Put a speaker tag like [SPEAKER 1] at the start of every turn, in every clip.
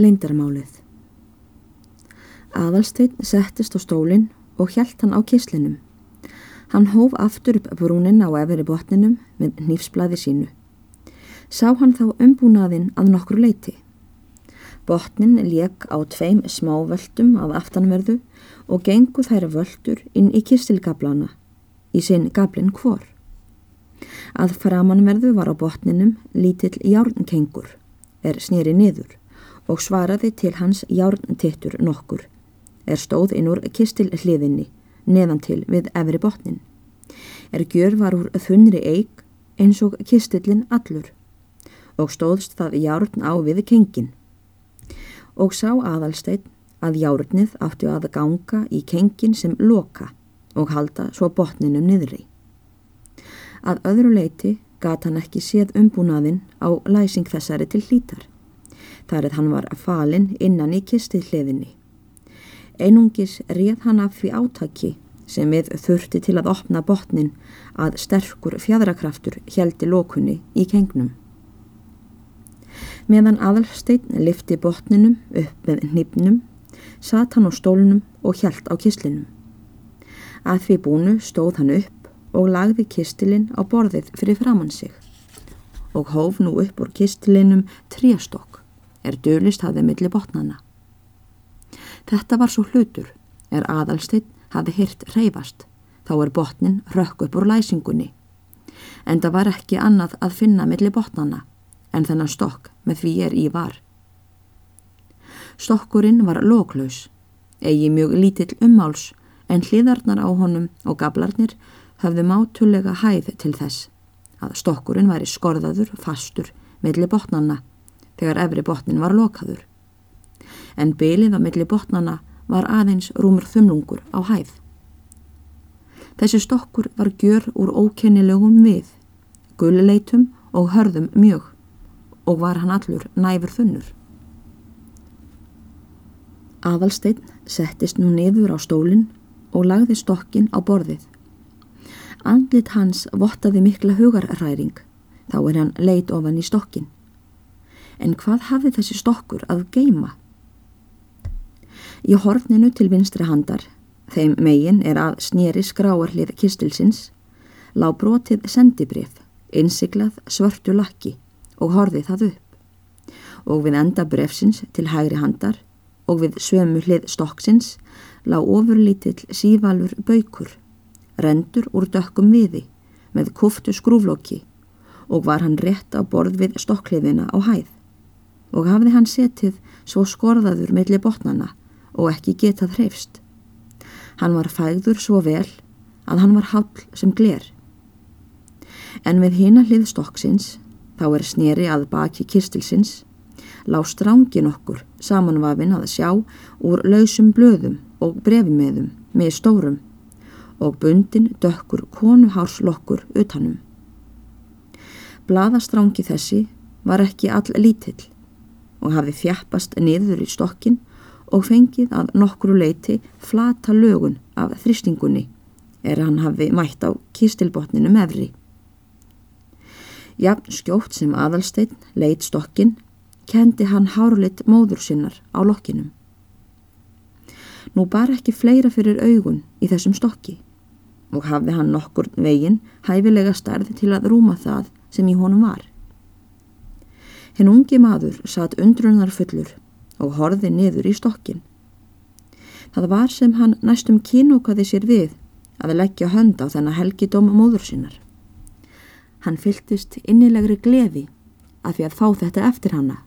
[SPEAKER 1] Leindarmálið Aðalsteinn settist á stólinn og hjælt hann á kislinum. Hann hóf aftur upp brúnin á efri botninum með nýfsblæði sínu. Sá hann þá umbúnaðinn að nokkur leiti. Botnin lék á tveim smávöldum af aftanverðu og gengu þær völdur inn í kistilgablana, í sinn gablin hvor. Að framanverðu var á botninum lítill járnkengur, er snýri niður og svaraði til hans járntittur nokkur, er stóð inn úr kistil hliðinni, neðan til við efri botnin. Er gjör var úr þunri eig eins og kistillin allur og stóðst það járn á við kengin. Og sá aðalsteinn að járnið áttu að ganga í kengin sem loka og halda svo botninum niðri. Að öðru leiti gat hann ekki séð umbúnaðinn á læsing þessari til hlítar. Þar eða hann var falinn innan í kistið hliðinni. Einungis réð hann af því átaki sem við þurfti til að opna botnin að sterkur fjadrakraftur heldi lókunni í kengnum. Meðan aðalsteinn lifti botninum upp með nýpnum, satt hann á stólunum og hjælt á kislinum. Að því búnu stóð hann upp og lagði kistilinn á borðið fyrir framann sig og hóf nú upp úr kistilinum tríastokk er dölist hafði milli botnana. Þetta var svo hlutur er aðalstinn hafði hirt reyfast þá er botnin rökk upp úr læsingunni en það var ekki annað að finna milli botnana en þennan stokk með því er í var. Stokkurinn var lóklaus, eigi mjög lítill ummáls en hliðarnar á honum og gablarnir hafði mátulega hæð til þess að stokkurinn væri skorðaður fastur milli botnanna þegar efri botnin var lokaður. En bylið á milli botnanna var aðeins rúmur þumlungur á hæð. Þessi stokkur var gjör úr ókennilegum við, gulleitum og hörðum mjög og var hann allur næfur þunnur. Aðalsteinn settist nú niður á stólinn og lagði stokkin á borðið Andlit hans vottaði mikla hugarræring, þá er hann leit ofan í stokkin. En hvað hafði þessi stokkur að geima? Í horninu til vinstri handar, þeim megin er að snýri skráarlið kistilsins, lá brotið sendibrið, innsiklað svörtu lakki og horði það upp. Og við enda brefsins til hægri handar og við sömu hlið stokksins lá ofurlítill sívalur baukur rendur úr dökkum viði með kuftu skrúflokki og var hann rétt á borð við stokkliðina á hæð og hafði hann setið svo skorðaður millir botnana og ekki getað hreifst. Hann var fægður svo vel að hann var hall sem gler. En við hina hlið stokksins, þá er sneri að baki kistilsins, lág strángin okkur samanvafin að sjá úr lausum blöðum og brefmeðum með stórum og bundin dökkur konuhárslokkur utanum. Blaðastrángi þessi var ekki all lítill og hafi þjappast niður í stokkin og fengið að nokkru leiti flata lögun af þristingunni er hann hafi mætt á kistilbotninu mefri. Jafn skjótt sem aðalsteinn leitt stokkin kendi hann hárleitt móður sinnar á lokkinum. Nú bar ekki fleira fyrir augun í þessum stokki og hafði hann nokkur veginn hæfilega starði til að rúma það sem í honum var. Henn ungi maður satt undrunar fullur og horði niður í stokkin. Það var sem hann næstum kynúkaði sér við að leggja hönd á þennan helgidóm móður sinnar. Hann fyltist innilegri gleði að því að fá þetta eftir hanna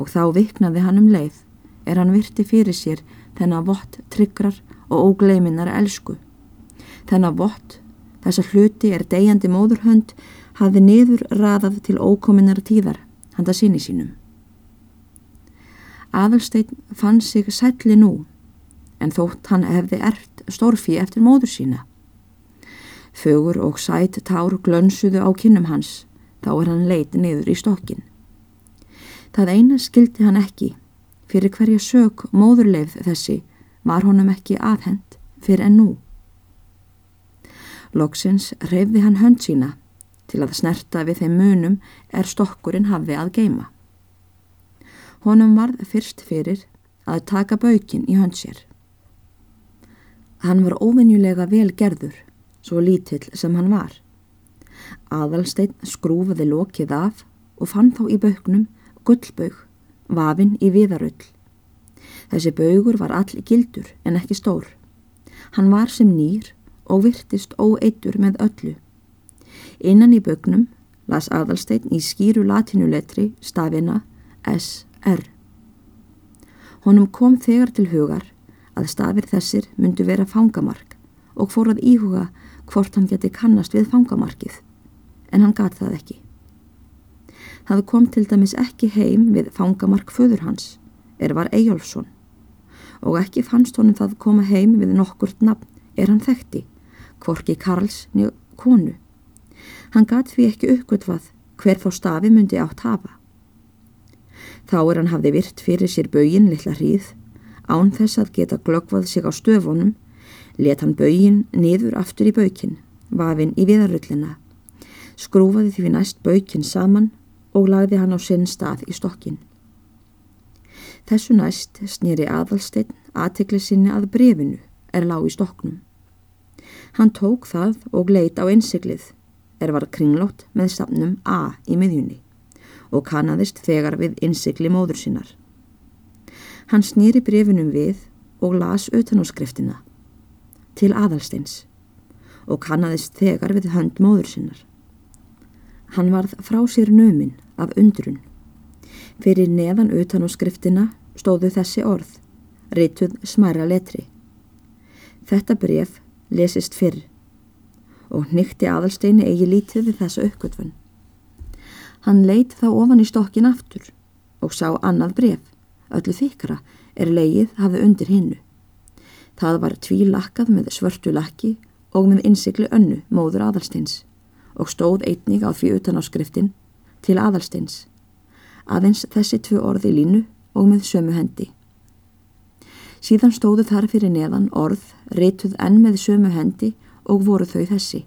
[SPEAKER 1] og þá viknaði hann um leið er hann virti fyrir sér þennan vott tryggrar og ógleiminnar elsku Þennan vott, þessa hluti er degjandi móðurhönd, hafði niður raðað til ókominnar tíðar, handa síni sínum. Aðalstein fann sig sætli nú, en þótt hann hefði ert stórfi eftir móður sína. Fögur og sætt tár glönsuðu á kinnum hans, þá er hann leit niður í stokkin. Það eina skildi hann ekki, fyrir hverja sög móðurleif þessi var honum ekki aðhend fyrir en nú. Lóksins reyfði hann hönd sína til að snerta við þeim munum er stokkurinn hafi að geima. Honum varð fyrst fyrir að taka baukinn í hönd sér. Hann var óvenjulega vel gerður, svo lítill sem hann var. Aðalsteinn skrúfaði lokið af og fann þá í bauknum gullbaug, vafinn í viðarull. Þessi baugur var all gildur en ekki stór. Hann var sem nýr og virtist óeitur með öllu. Innan í baugnum las aðalsteinn í skýru latinuletri stafina S.R. Honum kom þegar til hugar að stafir þessir myndu vera fangamark og fór að íhuga hvort hann geti kannast við fangamarkið, en hann gat það ekki. Það kom til dæmis ekki heim við fangamark föður hans, er var Eyjólfsson, og ekki fannst honum það koma heim við nokkurt nafn er hann þekkti, hvorki Karls konu. Hann gat því ekki uppgötvað hver þá stafi myndi átt hafa. Þá er hann hafði virt fyrir sér bögin litla hríð, án þess að geta glöggvað sig á stöfunum, let hann bögin niður aftur í bökin, vafinn í viðaröllina, skrúfaði því næst bökin saman og lagði hann á sinn stað í stokkin. Þessu næst snýri aðalsteinn aðtekli sinni að brefinu er lág í stokknum. Hann tók það og leit á einsiglið, er var kringlót með stafnum A í miðjunni og kannadist þegar við innsikli móður sinnar. Hann snýri brefinum við og las utan á skriftina til aðalsteins og kannadist þegar við hönd móður sinnar. Hann varð frá sér nömin af undrun. Fyrir neðan utan á skriftina stóðu þessi orð, reytuð smæra letri. Þetta bref lesist fyrr og nýtti aðalsteini eigi lítið við þessa uppgötfun. Hann leit þá ofan í stokkin aftur og sá annað bref, öllu þykra, er leið hafði undir hinnu. Það var tvílakkað með svörtu lakki og með innsikli önnu, móður aðalsteins, og stóð einnig á því utanáskriftinn til aðalsteins. Aðeins þessi tvö orði línu og með sömu hendi. Síðan stóðu þar fyrir neðan orð, reytuð enn með sömu hendi og voru þau þessi.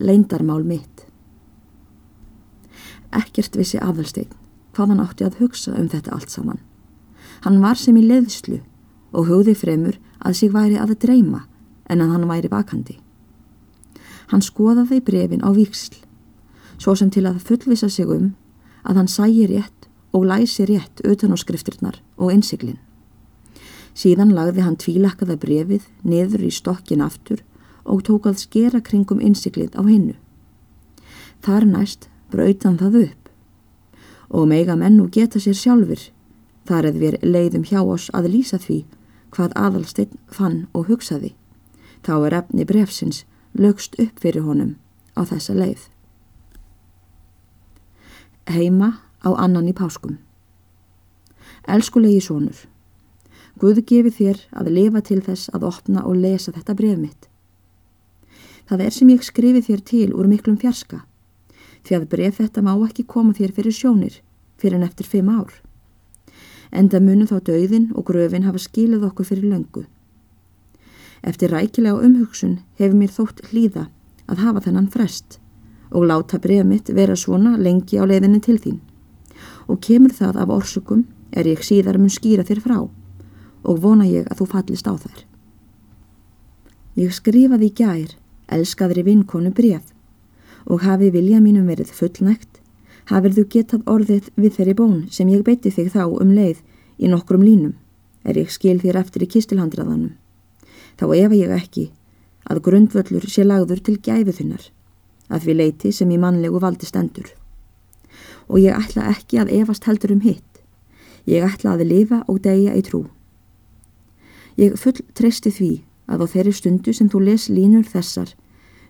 [SPEAKER 1] Leindarmál mitt. Ekkert vissi aðalstein hvað hann átti að hugsa um þetta allt saman. Hann var sem í leðslu og hugði fremur að sig væri að dreyma en að hann væri vakandi. Hann skoðaði brefin á víksl, svo sem til að fullvisa sig um að hann sæi rétt og læsi rétt utan á skriftirnar og innsiklinn. Síðan lagði hann tvílakkaða brefið niður í stokkin aftur og tók að skera kringum innsiklið á hinnu. Þar næst brautan það upp og meiga mennu geta sér sjálfur þar eða við leiðum hjá oss að lýsa því hvað aðalsteinn fann og hugsaði þá er efni brefsins lögst upp fyrir honum á þessa leið. Heima á annan í páskum Elskulegi sónur Guðu gefi þér að lifa til þess að opna og lesa þetta bref mitt. Það er sem ég skrifi þér til úr miklum fjarska því að bref þetta má ekki koma þér fyrir sjónir fyrir en eftir fimm ár. Enda munum þá döðin og gröfin hafa skilið okkur fyrir löngu. Eftir rækilega umhugsun hefur mér þótt hlýða að hafa þennan frest og láta bref mitt vera svona lengi á leiðinni til þín. Og kemur það af orsökum er ég síðar mun skýra þér frá og vona ég að þú fallist á þær. Ég skrifaði í gær, elskaðri vinkonu bref og hafi vilja mínum verið fullnægt, hafið þú getað orðið við þeirri bón sem ég beiti þig þá um leið í nokkrum línum, er ég skil þér eftir í kistilhandraðanum. Þá efa ég ekki að grundvöllur sé lagður til gæfu þinnar, að við leiti sem í mannlegu valdi stendur. Og ég ætla ekki að efast heldur um hitt, ég ætla að lifa og deyja í trú. Ég full treysti því að á þeirri stundu sem þú les línur þessar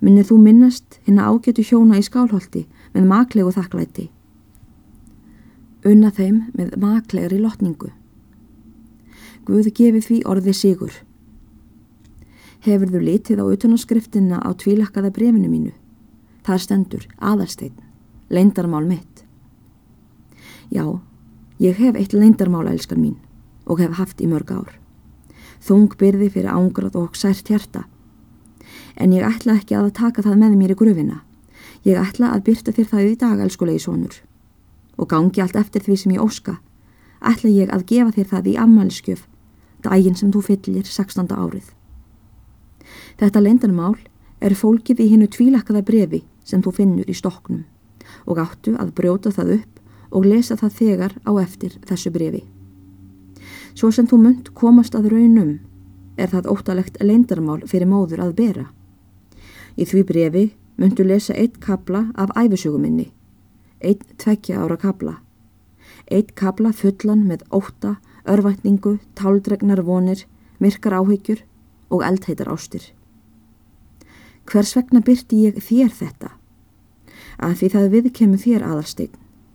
[SPEAKER 1] Minnir þú minnast hinn að ágætu hjóna í skálholti með maklegu þakklæti. Unna þeim með maklegri lotningu. Guði gefi því orði sigur. Hefur þú litið á utanáskriftina á tvílakkaða brefinu mínu? Það stendur aðalsteinn, leindarmál mitt. Já, ég hef eitt leindarmál elskan mín og hef haft í mörg ár. Þung byrði fyrir ángrað og sært hjarta en ég ætla ekki að taka það með mér í gröfina. Ég ætla að byrta þér það í dag, elskulegi sónur, og gangi allt eftir því sem ég óska, ætla ég að gefa þér það í ammæliskjöf daginn sem þú fyllir 16. árið. Þetta leindanmál er fólkið í hinnu tvílakkaða brefi sem þú finnur í stoknum og áttu að brjóta það upp og lesa það þegar á eftir þessu brefi. Svo sem þú munt komast að raunum er það óttalegt leindarmál fyrir móður að bera. Í því brefi myndu lesa eitt kabla af æfisöguminni, eitt tvekja ára kabla, eitt kabla fullan með óta, örvætningu, táldregnar vonir, myrkar áhyggjur og eldheitar ástir. Hvers vegna byrti ég þér þetta? Að því það viðkemur þér aðarsteinn,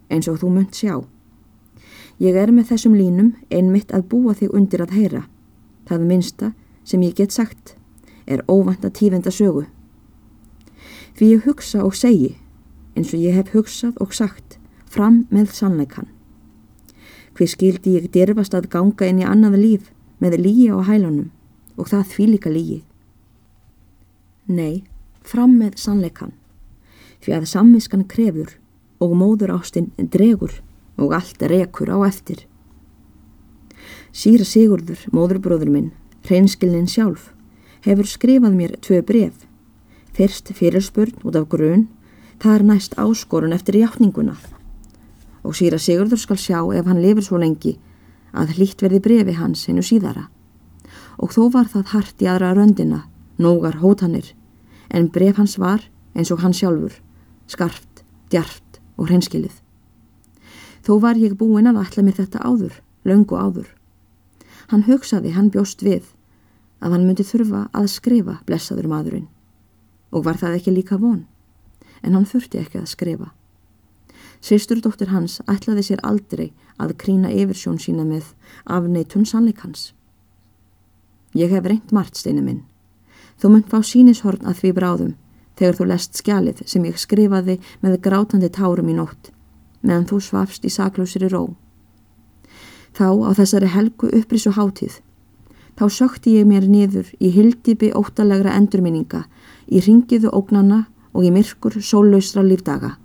[SPEAKER 1] eins og þú munt sjá. Ég er með þessum línum einmitt að búa þig undir að heyra. Það minsta sem ég get sagt er óvand að tífenda sögu. Því ég hugsa og segi, eins og ég hef hugsað og sagt, fram með sannleikann. Hver skildi ég dirfast að ganga inn í annað líf með líi á hælunum og það því líka líi. Nei, fram með sannleikann, því að samviskan krefur og móður ástinn dregur og allt rekur á eftir. Sýra Sigurður, móðurbróður minn, hreinskilnin sjálf, hefur skrifað mér tvö bref. Fyrst fyrirspurn út af grun, það er næst áskorun eftir hjáttninguna. Og Sýra Sigurður skal sjá ef hann lifir svo lengi að hlýtt verði brefi hans hennu síðara. Og þó var það hart í aðra röndina nógar hótanir, en bref hans var, eins og hann sjálfur, skarft, djart og hreinskilið. Þó var ég búin að ætla mér þetta áður, löngu áður. Hann hugsaði, hann bjóst við, að hann myndi þurfa að skrifa blessaður maðurinn. Og var það ekki líka von, en hann þurfti ekki að skrifa. Sisturdóttir hans ætlaði sér aldrei að krína yfirsjón sína með afneitun sannleikans. Ég hef reynd margt steinu minn, Þú munt fá sínishorn að því bráðum þegar þú lest skjalið sem ég skrifaði með grátandi tárum í nótt meðan þú svafst í saklósir í ró. Þá á þessari helgu upprísu hátíð þá sökti ég mér niður í hildibi óttalegra endurminninga í ringiðu ógnana og í myrkur sóllausra lífdaga.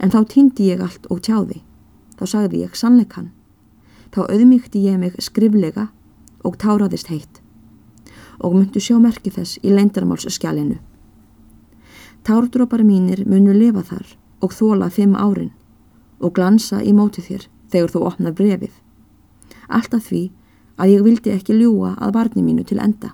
[SPEAKER 1] En þá týndi ég allt og tjáði. Þá sagði ég sannleikann. Þá auðmygti ég mig skriflega og táraðist heitt og myndu sjá merki þess í leindarmálsskjalinu. Tárdrópar mínir munu lifa þar og þóla fimm árin og glansa í móti þér þegar þú opnar brefið. Alltaf því að ég vildi ekki ljúa að barni mínu til enda.